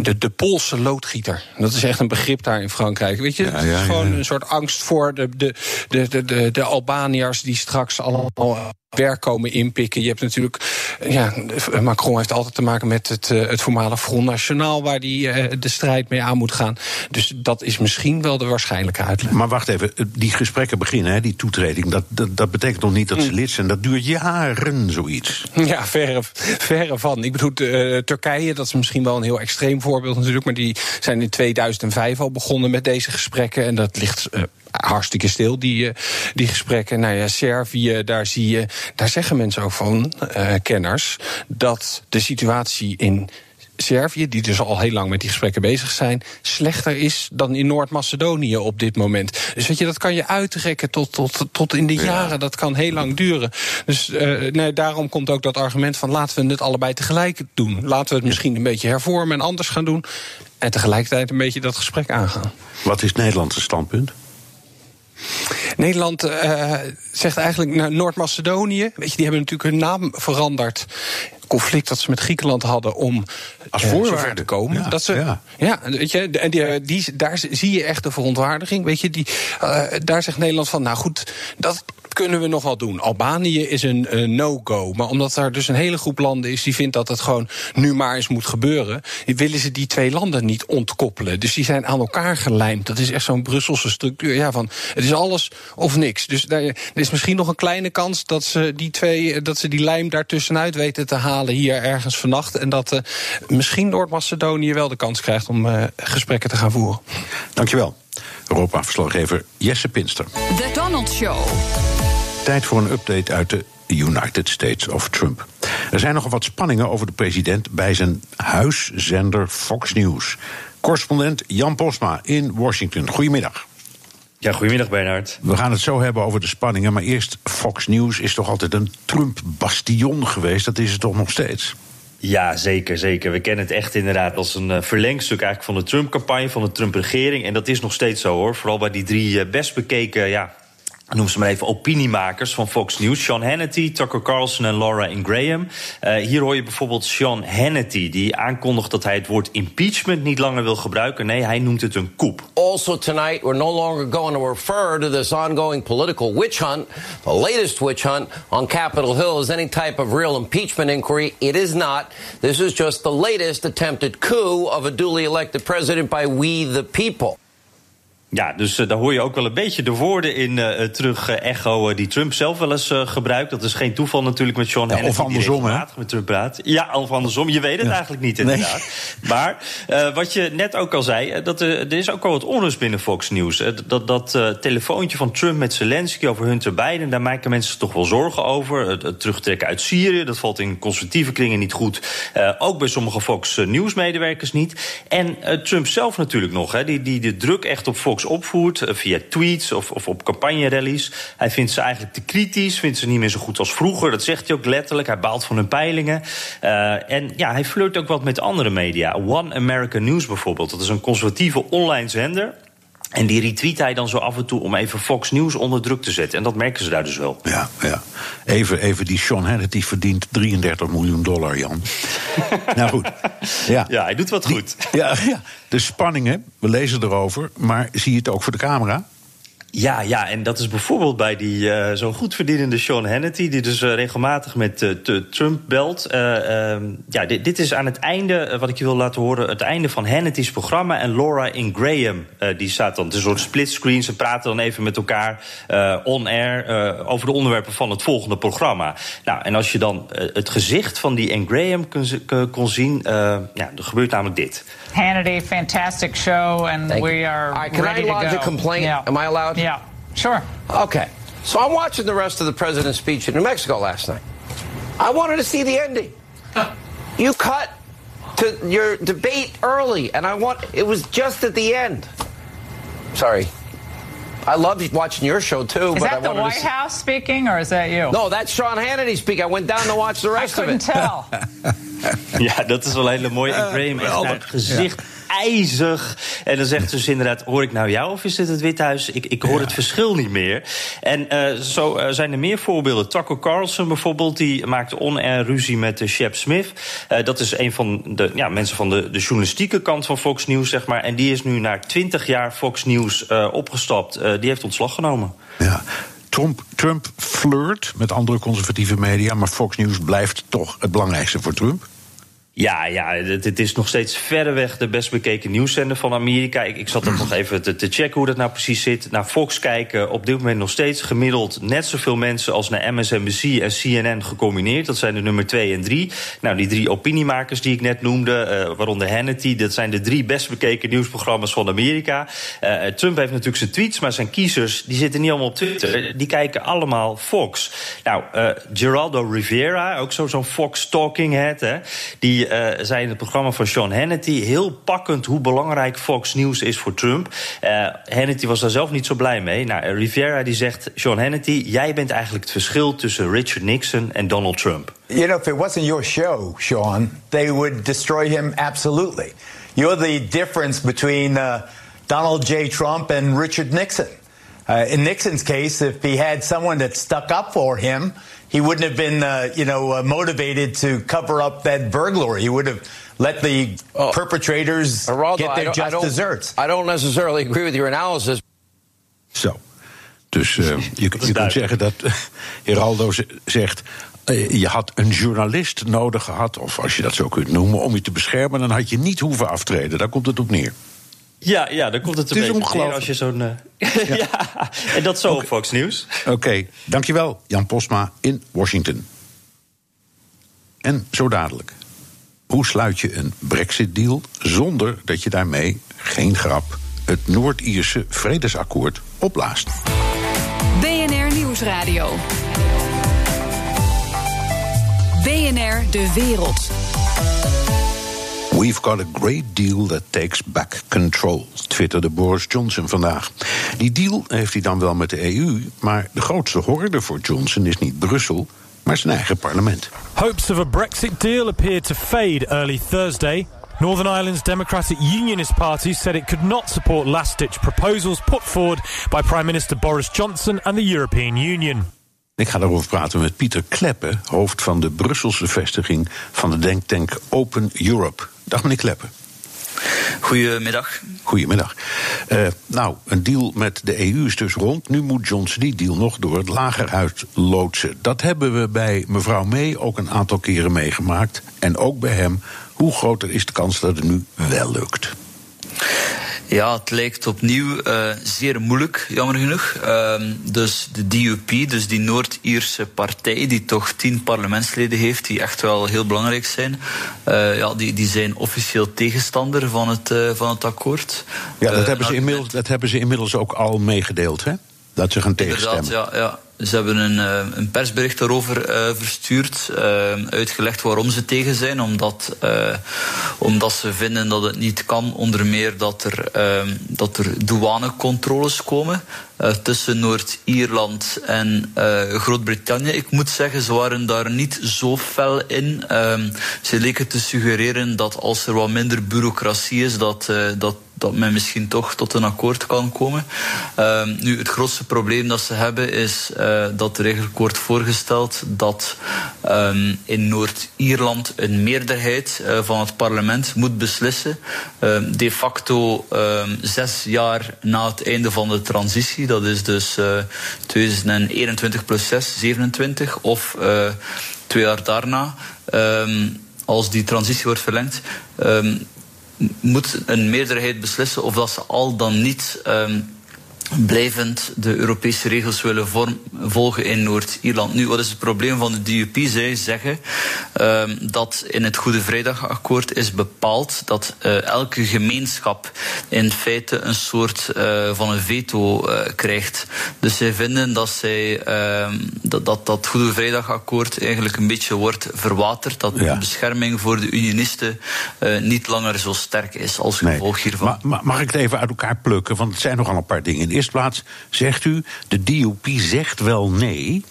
de, de Poolse loodgieter. Dat is echt een begrip daar in Frankrijk. Weet je, ja, ja, gewoon een soort angst voor de, de, de, de, de, de Albaniërs die straks allemaal know werk komen inpikken. Je hebt natuurlijk, ja, Macron heeft altijd te maken met het, uh, het voormalig Front National, waar die uh, de strijd mee aan moet gaan. Dus dat is misschien wel de waarschijnlijke uitleg. Maar wacht even, die gesprekken beginnen, hè, die toetreding, dat, dat, dat betekent nog niet dat ze mm. lid zijn. Dat duurt jaren, zoiets. Ja, verre, verre van. Ik bedoel, uh, Turkije, dat is misschien wel een heel extreem voorbeeld natuurlijk, maar die zijn in 2005 al begonnen met deze gesprekken. En dat ligt hartstikke stil, die, die gesprekken. Nou ja, Servië, daar zie je daar zeggen mensen ook van, uh, kenners, dat de situatie in Servië, die dus al heel lang met die gesprekken bezig zijn, slechter is dan in Noord-Macedonië op dit moment. Dus weet je, dat kan je uitrekken tot, tot, tot in de jaren. Dat kan heel lang duren. Dus uh, nee, daarom komt ook dat argument van laten we het allebei tegelijk doen. Laten we het misschien een beetje hervormen en anders gaan doen. En tegelijkertijd een beetje dat gesprek aangaan. Wat is het Nederlandse standpunt? Nederland uh, zegt eigenlijk naar Noord-Macedonië. Weet je, die hebben natuurlijk hun naam veranderd conflict dat ze met Griekenland hadden om als voorwaarde te komen. Ja, dat ze, ja. ja. weet je, en die, die, daar zie je echt de verontwaardiging. Weet je, die, uh, daar zegt Nederland van, nou goed, dat kunnen we nog wel doen. Albanië is een uh, no-go. Maar omdat er dus een hele groep landen is die vindt dat het gewoon nu maar eens moet gebeuren, willen ze die twee landen niet ontkoppelen. Dus die zijn aan elkaar gelijmd. Dat is echt zo'n Brusselse structuur. Ja, van het is alles of niks. Dus daar, er is misschien nog een kleine kans dat ze die twee, dat ze die lijm daartussenuit weten te halen hier ergens vannacht. En dat uh, misschien Noord-Macedonië wel de kans krijgt om uh, gesprekken te gaan voeren. Dankjewel. Europa-verslaggever Jesse Pinster. The Donald Show. Tijd voor een update uit de United States of Trump. Er zijn nogal wat spanningen over de president bij zijn huiszender Fox News. Correspondent Jan Posma in Washington. Goedemiddag. Ja, goedemiddag Bernhard. We gaan het zo hebben over de spanningen, maar eerst Fox News is toch altijd een Trump-bastion geweest. Dat is het toch nog steeds? Ja, zeker, zeker. We kennen het echt inderdaad als een uh, verlengstuk eigenlijk van de Trump-campagne, van de Trump-regering. En dat is nog steeds zo hoor. Vooral bij die drie uh, best bekeken ja, noem ze maar even opiniemakers van Fox News. Sean Hannity, Tucker Carlson en Laura Ingraham. Uh, hier hoor je bijvoorbeeld Sean Hannity, die aankondigt dat hij het woord impeachment niet langer wil gebruiken. Nee, hij noemt het een coup. Also tonight, we're no longer going to refer to this ongoing political witch hunt. The latest witch hunt on Capitol Hill is any type of real impeachment inquiry. It is not. This is just the latest attempted coup of a duly elected president by we the people. Ja, dus uh, daar hoor je ook wel een beetje de woorden in uh, terug uh, echo die Trump zelf wel eens gebruikt. Dat is geen toeval natuurlijk met Sean ja, Hannity. Of andersom, hè? Met Trump praat. Ja, of andersom. Je weet het ja. eigenlijk niet inderdaad. Nee. Maar wat je net ook al zei, dat, er is ook al wat onrust binnen Fox News. dat dat telefoontje van Trump met Zelensky over Hunter Biden, daar maken mensen toch wel zorgen over. Het, terugtrekken uit Syrië, dat valt in conservatieve kringen niet goed. ook bij sommige Fox News medewerkers niet. En Trump zelf natuurlijk nog, hè, die, die de druk echt op Fox opvoert via tweets of, of op campagnerallies. Hij vindt ze eigenlijk te kritisch, vindt ze niet meer zo goed als vroeger. Dat zegt hij ook letterlijk. Hij baalt van hun peilingen. Uh, en ja, hij flirt ook wat met andere media. One American News bijvoorbeeld. Dat is een conservatieve online zender. En die retweet hij dan zo af en toe om even Fox News onder druk te zetten. En dat merken ze daar dus wel. Ja, ja. Even, even die Sean Hannity verdient 33 miljoen dollar, Jan. nou goed. Ja. ja, hij doet wat goed. Ja, ja, de spanningen, we lezen erover. Maar zie je het ook voor de camera? Ja, ja, en dat is bijvoorbeeld bij die uh, zo goed verdienende Sean Hannity, die dus uh, regelmatig met uh, Trump belt. ja, dit, dit, is aan het einde, wat ik je wil laten horen, het einde van Hannity's programma. En Laura Ingraham, die staat dan, het is een soort splitscreen. Ze praten dan even met elkaar on-air over de onderwerpen van het volgende programma. Nou, en als je dan het gezicht van die Ingraham kon, kon zien, ja, er gebeurt namelijk dit. Hannity, fantastic show, and Thank we are right, can ready I lodge to go. a complaint? Yeah. Am I allowed? Yeah, sure. Okay. So I'm watching the rest of the president's speech in New Mexico last night. I wanted to see the ending. you cut to your debate early, and I want it was just at the end. Sorry. I loved watching your show too, Is but that I the White see- House speaking, or is that you? No, that's Sean Hannity speaking. I went down to watch the rest of couldn't it. tell. Ja, dat is wel een hele mooie. Graham echt naar het gezicht ijzig. En dan zegt ze dus inderdaad, hoor ik nou jou of is dit het Withuis? Ik, ik hoor het verschil niet meer. En uh, zo uh, zijn er meer voorbeelden. Tucker Carlson bijvoorbeeld, die maakte on-air ruzie met uh, Shep Smith. Uh, dat is een van de ja, mensen van de, de journalistieke kant van Fox News, zeg maar. En die is nu na 20 jaar Fox News opgestapt. Die heeft ontslag genomen. Ja. Trump, Trump flirt met andere conservatieve media, maar Fox News blijft toch het belangrijkste voor Trump? Ja, ja het, is nog steeds verreweg de best bekeken nieuwszender van Amerika. Ik, ik zat er nog even te, checken hoe dat nou precies zit. Naar Fox kijken op dit moment nog steeds gemiddeld net zoveel mensen als naar MSNBC en CNN gecombineerd. Dat zijn de nummer 2 en 3. Nou, die drie opiniemakers die ik net noemde, uh, waaronder Hannity, dat zijn de drie best bekeken nieuwsprogramma's van Amerika. Uh, Trump heeft natuurlijk zijn tweets, maar zijn kiezers die zitten niet allemaal op Twitter. Die kijken allemaal Fox. Nou, uh, Geraldo Rivera, ook zo'n Fox talking head, hè, die uh, zei in het programma van Sean Hannity heel pakkend hoe belangrijk Fox News is voor Trump. Uh, Hannity was daar zelf niet zo blij mee. Nou, Rivera die zegt: Sean Hannity, jij bent eigenlijk het verschil tussen Richard Nixon en Donald Trump. You know, if it wasn't your show, Sean, they would destroy him absolutely. You're the difference between uh, Donald J. Trump and Richard Nixon. Uh, in Nixon's case, if he had someone that stuck up for him, he wouldn't have been, uh, you know, uh, motivated to cover up that burglary. He would have let the oh, perpetrators Geraldo, get their just I desserts. I don't necessarily agree with your analysis. Zo. Dus uh, je, je kunt zeggen dat Geraldo zegt. Uh, je had een journalist nodig gehad, of als je dat zo kunt noemen, om je te beschermen. Dan had je niet hoeven aftreden. Daar komt het op neer. Ja, ja, dan komt het een het beetje neer als je zo'n... Uh... ja. ja. en dat zo okay. op Fox News. Oké, okay. dankjewel Jan Posma in Washington. En zo dadelijk. Hoe sluit je een Brexit-deal zonder dat je daarmee, geen grap, het Noord-Ierse vredesakkoord opblaast? BNR Nieuwsradio. BNR De Wereld. We've got a great deal that takes back control, twitterde Boris Johnson vandaag. Die deal heeft hij dan wel met de EU, maar de grootste horde voor Johnson is niet Brussel, maar zijn eigen parlement. Hopes of a Brexit deal appeared to fade early Thursday. Northern Ireland's Democratic Unionist Party said it could not support last ditch proposals put forward by Prime Minister Boris Johnson and the European Union. Ik ga daarover praten met Pieter Kleppen, hoofd van de Brusselse vestiging van de denktank Open Europe. Dag meneer Kleppen. Goedemiddag. Goedemiddag. Uh, nou, een deal met de EU is dus rond. Nu moet Johnson die deal nog door het lagerhuis loodsen. Dat hebben we bij mevrouw May ook een aantal keren meegemaakt. En ook bij hem. Hoe groter is de kans dat het nu wel lukt? Ja, het lijkt opnieuw uh, zeer moeilijk, jammer genoeg. Uh, dus de DUP, dus die Noord-Ierse partij, die toch tien parlementsleden heeft, die echt wel heel belangrijk zijn, uh, ja, die, die zijn officieel tegenstander van het, uh, van het akkoord. Ja, dat, hebben ze inmiddels, dat hebben ze inmiddels ook al meegedeeld, hè? Dat ze gaan tegenstemmen. Ja, ja. Ze hebben een, een persbericht daarover uh, verstuurd, uh, uitgelegd waarom ze tegen zijn. Omdat, uh, omdat ze vinden dat het niet kan, onder meer dat er, dat er douanecontroles komen tussen Noord-Ierland en Groot-Brittannië. Ik moet zeggen, ze waren daar niet zo fel in. ze leken te suggereren dat als er wat minder bureaucratie is, dat, dat dat men misschien toch tot een akkoord kan komen. Uh, nu, het grootste probleem dat ze hebben is uh, dat er eigenlijk wordt voorgesteld dat um, in Noord-Ierland een meerderheid uh, van het parlement moet beslissen. de facto zes jaar na het einde van de transitie, dat is dus 2021 plus 6, 27, of twee jaar daarna. Als die transitie wordt verlengd, moet een meerderheid beslissen of dat ze al dan niet um, blijvend de Europese regels willen vorm, volgen in Noord-Ierland. Nu, wat is het probleem van de DUP? Zij zeggen uh, dat in het Goede Vrijdagakkoord is bepaald dat uh, elke gemeenschap in feite een soort uh, van een veto uh, krijgt. Dus zij vinden dat, zij, dat, dat dat Goede Vrijdagakkoord eigenlijk een beetje wordt verwaterd. Dat ja. de bescherming voor de unionisten niet langer zo sterk is als gevolg nee. hiervan. Mag ik het even uit elkaar plukken? Want het zijn nogal een paar dingen. Eerste plaats zegt u, de DUP zegt wel nee.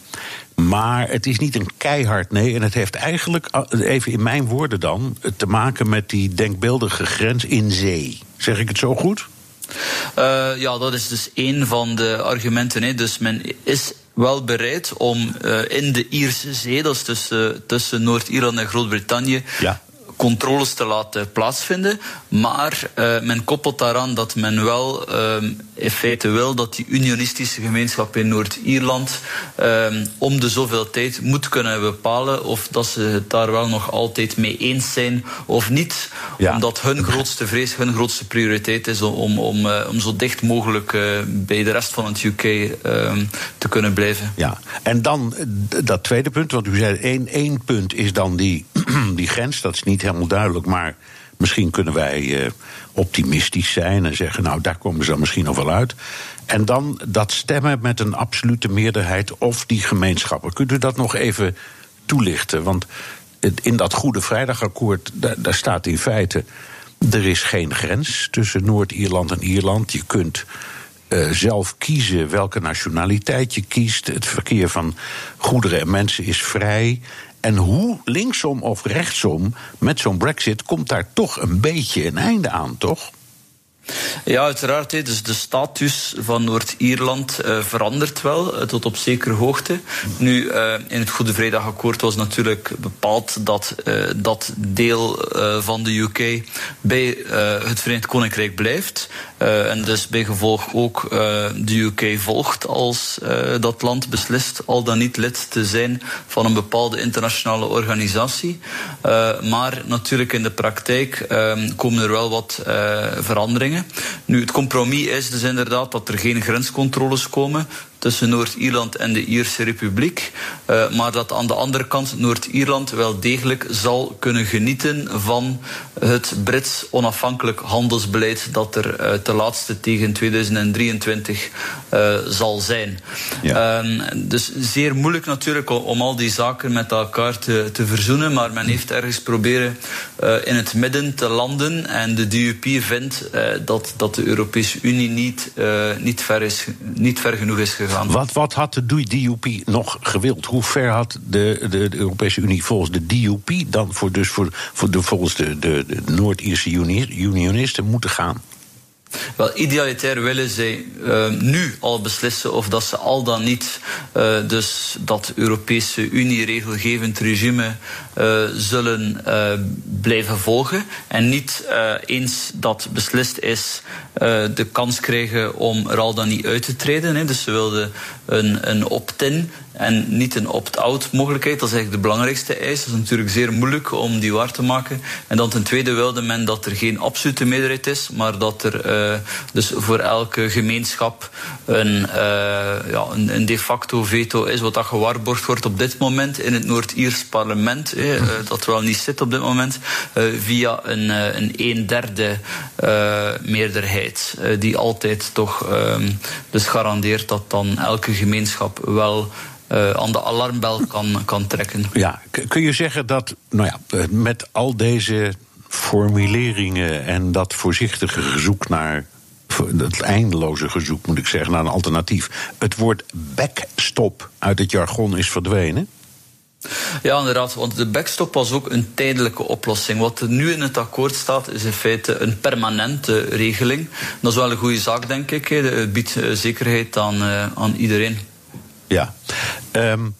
Maar het is niet een keihard nee. En het heeft eigenlijk, even in mijn woorden dan, te maken met die denkbeeldige grens in zee. Zeg ik het zo goed? Uh, ja, dat is dus één van de argumenten. Hè. Dus men is wel bereid om uh, in de Ierse Zee, dat is tussen, tussen Noord-Ierland en Groot-Brittannië, ja controles te laten plaatsvinden. Maar uh, men koppelt daaraan dat men wel uh, in feite wil dat die unionistische gemeenschap in Noord-Ierland uh, om de zoveel tijd moet kunnen bepalen of dat ze het daar wel nog altijd mee eens zijn of niet. Ja. Omdat hun grootste vrees, hun grootste prioriteit is om, om, uh, om zo dicht mogelijk uh, bij de rest van het UK ehm, te kunnen blijven. Ja, en dan dat tweede punt, want u zei één, één punt is dan die, die grens. Dat is niet helemaal duidelijk, maar misschien kunnen wij uh, optimistisch zijn en zeggen, nou daar komen ze dan misschien nog wel uit. En dan dat stemmen met een absolute meerderheid of die gemeenschappen. Kunt u dat nog even toelichten? Want in dat Goede Vrijdagakkoord, daar, daar staat in feite. Er is geen grens tussen Noord-Ierland en Ierland. Je kunt uh, zelf kiezen welke nationaliteit je kiest. Het verkeer van goederen en mensen is vrij. En hoe linksom of rechtsom met zo'n brexit komt daar toch een beetje een einde aan, toch? Ja, uiteraard. Dus de status van Noord-Ierland uh, verandert wel, uh, tot op zekere hoogte. Nu, uh, in het Goede Vrijdagakkoord was natuurlijk bepaald dat dat deel van de UK bij het Verenigd Koninkrijk blijft. en dus bij gevolg ook de UK volgt als dat land beslist al dan niet lid te zijn van een bepaalde internationale organisatie. maar natuurlijk in de praktijk komen er wel wat veranderingen. Nu, het compromis is dus inderdaad dat er geen grenscontroles komen tussen Noord-Ierland en de Ierse Republiek. Uh, maar dat aan de andere kant Noord-Ierland wel degelijk zal kunnen genieten van het Brits onafhankelijk handelsbeleid dat er uh, ten laatste tegen 2023 uh, zal zijn. Ja. dus zeer moeilijk natuurlijk om, al die zaken met elkaar te, te verzoenen, maar men heeft ergens proberen in het midden te landen en de DUP vindt dat, dat de Europese Unie niet, niet, ver, is, niet ver genoeg is gegaan. Wat, wat had de DUP nog gewild? Hoe ver had de, de, de Europese Unie volgens de DUP dan voor, dus voor, voor de, volgens de, de, de Noord-Ierse unionisten moeten gaan? Wel, idealitair willen zij uh, nu al beslissen of dat ze al dan niet uh, dus dat Europese Unie regelgevend regime uh, zullen blijven volgen. En niet eens dat beslist is de kans krijgen om er al dan niet uit te treden. Hè. Dus ze wilden een, een opt-in en niet een opt-out mogelijkheid. Dat is eigenlijk de belangrijkste eis. Dat is natuurlijk zeer moeilijk om die waar te maken. En dan ten tweede wilde men dat er geen absolute meerderheid is, maar dat er uh, dus voor elke gemeenschap een, uh, ja, een, een, de facto veto is, wat dat gewaarborgd wordt op dit moment in het Noord-Iers parlement, eh, uh, dat wel niet zit op dit moment, via een, een een derde meerderheid, die altijd toch dus garandeert dat dan elke gemeenschap wel uh, aan de alarmbel kan, kan trekken. Ja, kun je zeggen dat nou ja, met al deze formuleringen en dat voorzichtige gezoek naar. Het eindeloze gezoek, moet ik zeggen, naar een alternatief. Het woord backstop uit het jargon is verdwenen? Ja, inderdaad, want de backstop was ook een tijdelijke oplossing. Wat er nu in het akkoord staat, is in feite een permanente regeling. Dat is wel een goede zaak, denk ik. Het biedt zekerheid aan, aan iedereen. Ja. Um,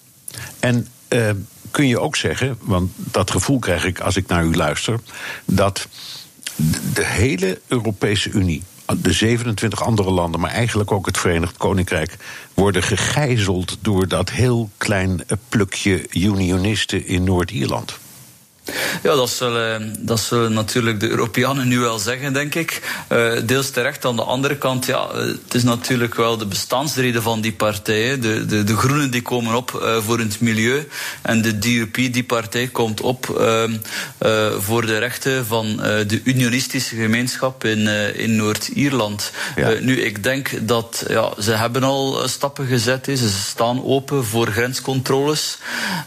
en uh, kun je ook zeggen, want dat gevoel krijg ik als ik naar u luister, dat de hele Europese Unie, de 27 andere landen, maar eigenlijk ook het Verenigd Koninkrijk, worden gegijzeld door dat heel klein plukje unionisten in Noord-Ierland. Ja, dat zullen, dat zullen natuurlijk de Europeanen nu wel zeggen, denk ik. Uh, deels terecht. Aan de andere kant, ja, het is natuurlijk wel de bestaansreden van die partijen. De, de, de Groenen die komen op uh, voor het milieu. En de DUP, die partij, komt op uh, voor de rechten van de unionistische gemeenschap in, in Noord-Ierland. Ja. nu, ik denk dat ja, ze hebben al stappen gezet. Ze staan open voor grenscontroles.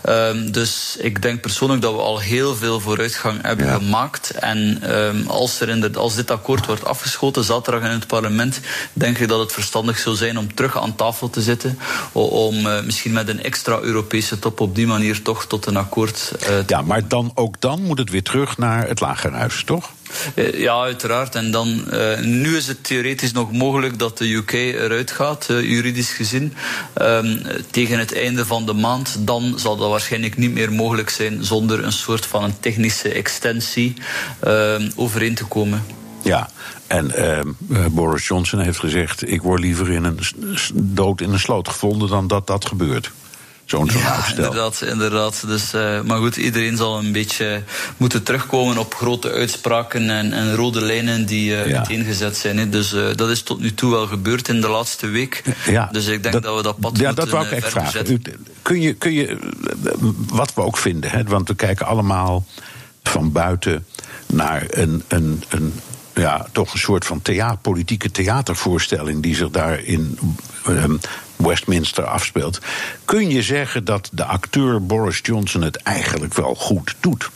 Ehm, dus ik denk persoonlijk dat we al heel veel vooruitgang hebben ja. gemaakt. En um, als, er in de, als dit akkoord wordt afgeschoten, zaterdag in het parlement, denk ik dat het verstandig zou zijn om terug aan tafel te zitten. Om uh, misschien met een extra Europese top op die manier toch tot een akkoord uh, te Ja, maar dan, ook dan moet het weer terug naar het lagerhuis, toch? Eh, Ja, uiteraard. En dan, eh, nu is het theoretisch nog mogelijk dat de UK eruit gaat, eh, juridisch gezien. Ehm, tegen het einde van de maand, dan zal dat waarschijnlijk niet meer mogelijk zijn zonder een soort van een technische extensie ehm, overeen te komen. Ja, en ehm, eh, Boris Johnson heeft gezegd: ik word liever in een dood in een sloot gevonden dan dat dat gebeurt. Zo'n zo'n Ja, uitstel. inderdaad. inderdaad. Dus, eh, maar goed, iedereen zal een beetje moeten terugkomen op grote uitspraken en, en rode lijnen die eh, Ja. uiteengezet zijn. Dus eh, dat is tot nu toe wel gebeurd in de laatste week. Ja, dus ik denk dat, we dat pad Ja, moeten dat wou ik echt vragen. U, kun je, kun je, wat we ook vinden, hè, want we kijken allemaal van buiten naar een, een, een ja, toch een soort van thea politieke theatervoorstelling die zich daar in Westminster afspeelt. Kun je zeggen dat de acteur Boris Johnson het eigenlijk wel goed doet?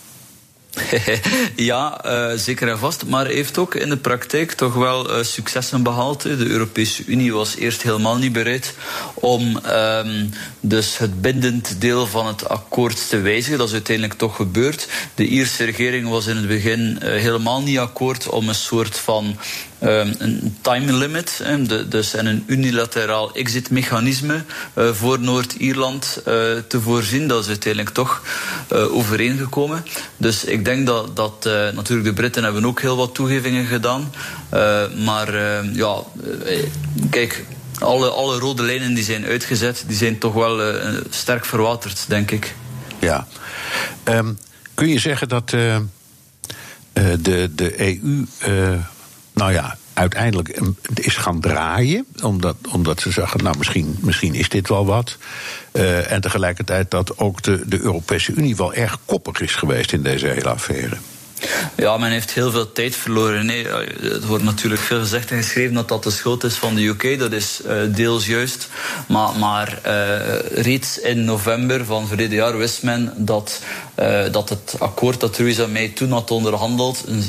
ja, eh, zeker en vast. Maar heeft ook in de praktijk toch wel eh, successen behaald. De Europese Unie was eerst helemaal niet bereid om ehm, dus het bindend deel van het akkoord te wijzigen. Dat is uiteindelijk toch gebeurd. De Ierse regering was in het begin eh, helemaal niet akkoord om een soort van een time limit, dus en een unilateraal exitmechanisme eh, voor Noord-Ierland eh, te voorzien. Dat is uiteindelijk toch eh, overeengekomen. Dus ik denk dat, dat natuurlijk de Britten hebben ook heel wat toegevingen gedaan. Maar eh, ja, kijk. Alle, alle rode lijnen die zijn uitgezet, die zijn toch wel sterk verwaterd, denk ik. Ja. Ehm, kun je zeggen dat de, de EU, nou ja, uiteindelijk eh, is gaan draaien? Omdat, omdat ze zeggen, nou misschien, misschien is dit wel wat. Eh, en tegelijkertijd dat ook de, de Europese Unie wel erg koppig is geweest in deze hele affaire. Ja, men heeft heel veel tijd verloren. Nee, het wordt natuurlijk veel gezegd en geschreven dat dat de schuld is van de UK. Dat is eh, deels juist. Maar, maar eh, reeds in november van verleden jaar wist men dat, eh, dat het akkoord dat Theresa May toen had onderhandeld een,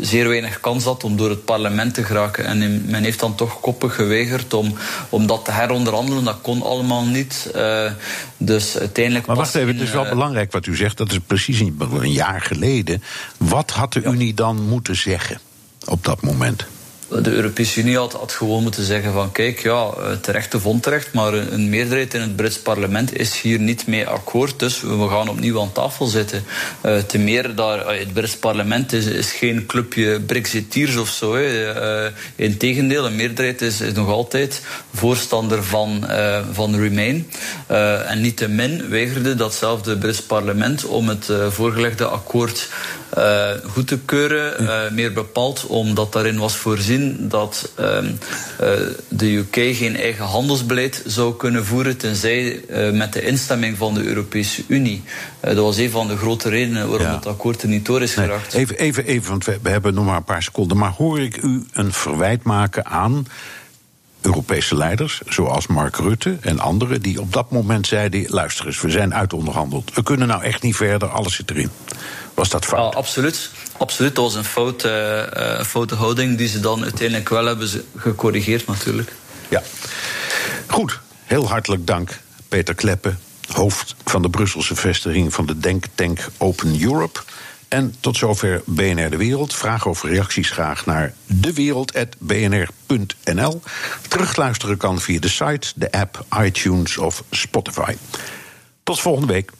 zeer weinig kans had om door het parlement te geraken. En men heeft dan toch koppig geweigerd om, om dat te heronderhandelen. Dat kon allemaal niet. Eh, dus uiteindelijk Maar wacht even, in, het is wel eh, belangrijk wat u zegt. Dat is precies een, een jaar geleden. Wat had de Unie dan moeten zeggen op dat moment? De Europese Unie had, gewoon moeten zeggen van kijk, ja, eh, terecht of onterecht, maar een, meerderheid in het Brits parlement is hier niet mee akkoord, dus we gaan opnieuw aan tafel zitten. Eh te meer, daar, eh, het Brits parlement is, geen clubje Brexiteers of zo. Eh, Integendeel, een meerderheid is, is nog altijd voorstander van, van Remain. En niettemin weigerde datzelfde Brits parlement om het voorgelegde akkoord goed te keuren. meer bepaald omdat daarin was voorzien dat ehm, eh, de UK geen eigen handelsbeleid zou kunnen voeren tenzij eh, met de instemming van de Europese Unie. Eh, dat was een van de grote redenen waarom Ja. het akkoord er niet door is Nee, geraakt. even, even, even, want we, we hebben nog maar een paar seconden. Maar hoor ik u een verwijt maken aan Europese leiders, zoals Mark Rutte en anderen, die op dat moment zeiden: luister eens, we zijn uitonderhandeld. We kunnen nou echt niet verder, alles zit erin. Was dat fout? Ja, absoluut. Absoluut, dat was een fout, eh, foute houding die ze dan uiteindelijk wel hebben gecorrigeerd natuurlijk. Ja. Goed, heel hartelijk dank, Peter Kleppen, hoofd van de Brusselse vestiging van de denktank Open Europe. En tot zover BNR De Wereld. Vragen of reacties graag naar dewereld.bnr.nl. Terugluisteren kan via de site, de app, iTunes of Spotify. Tot volgende week.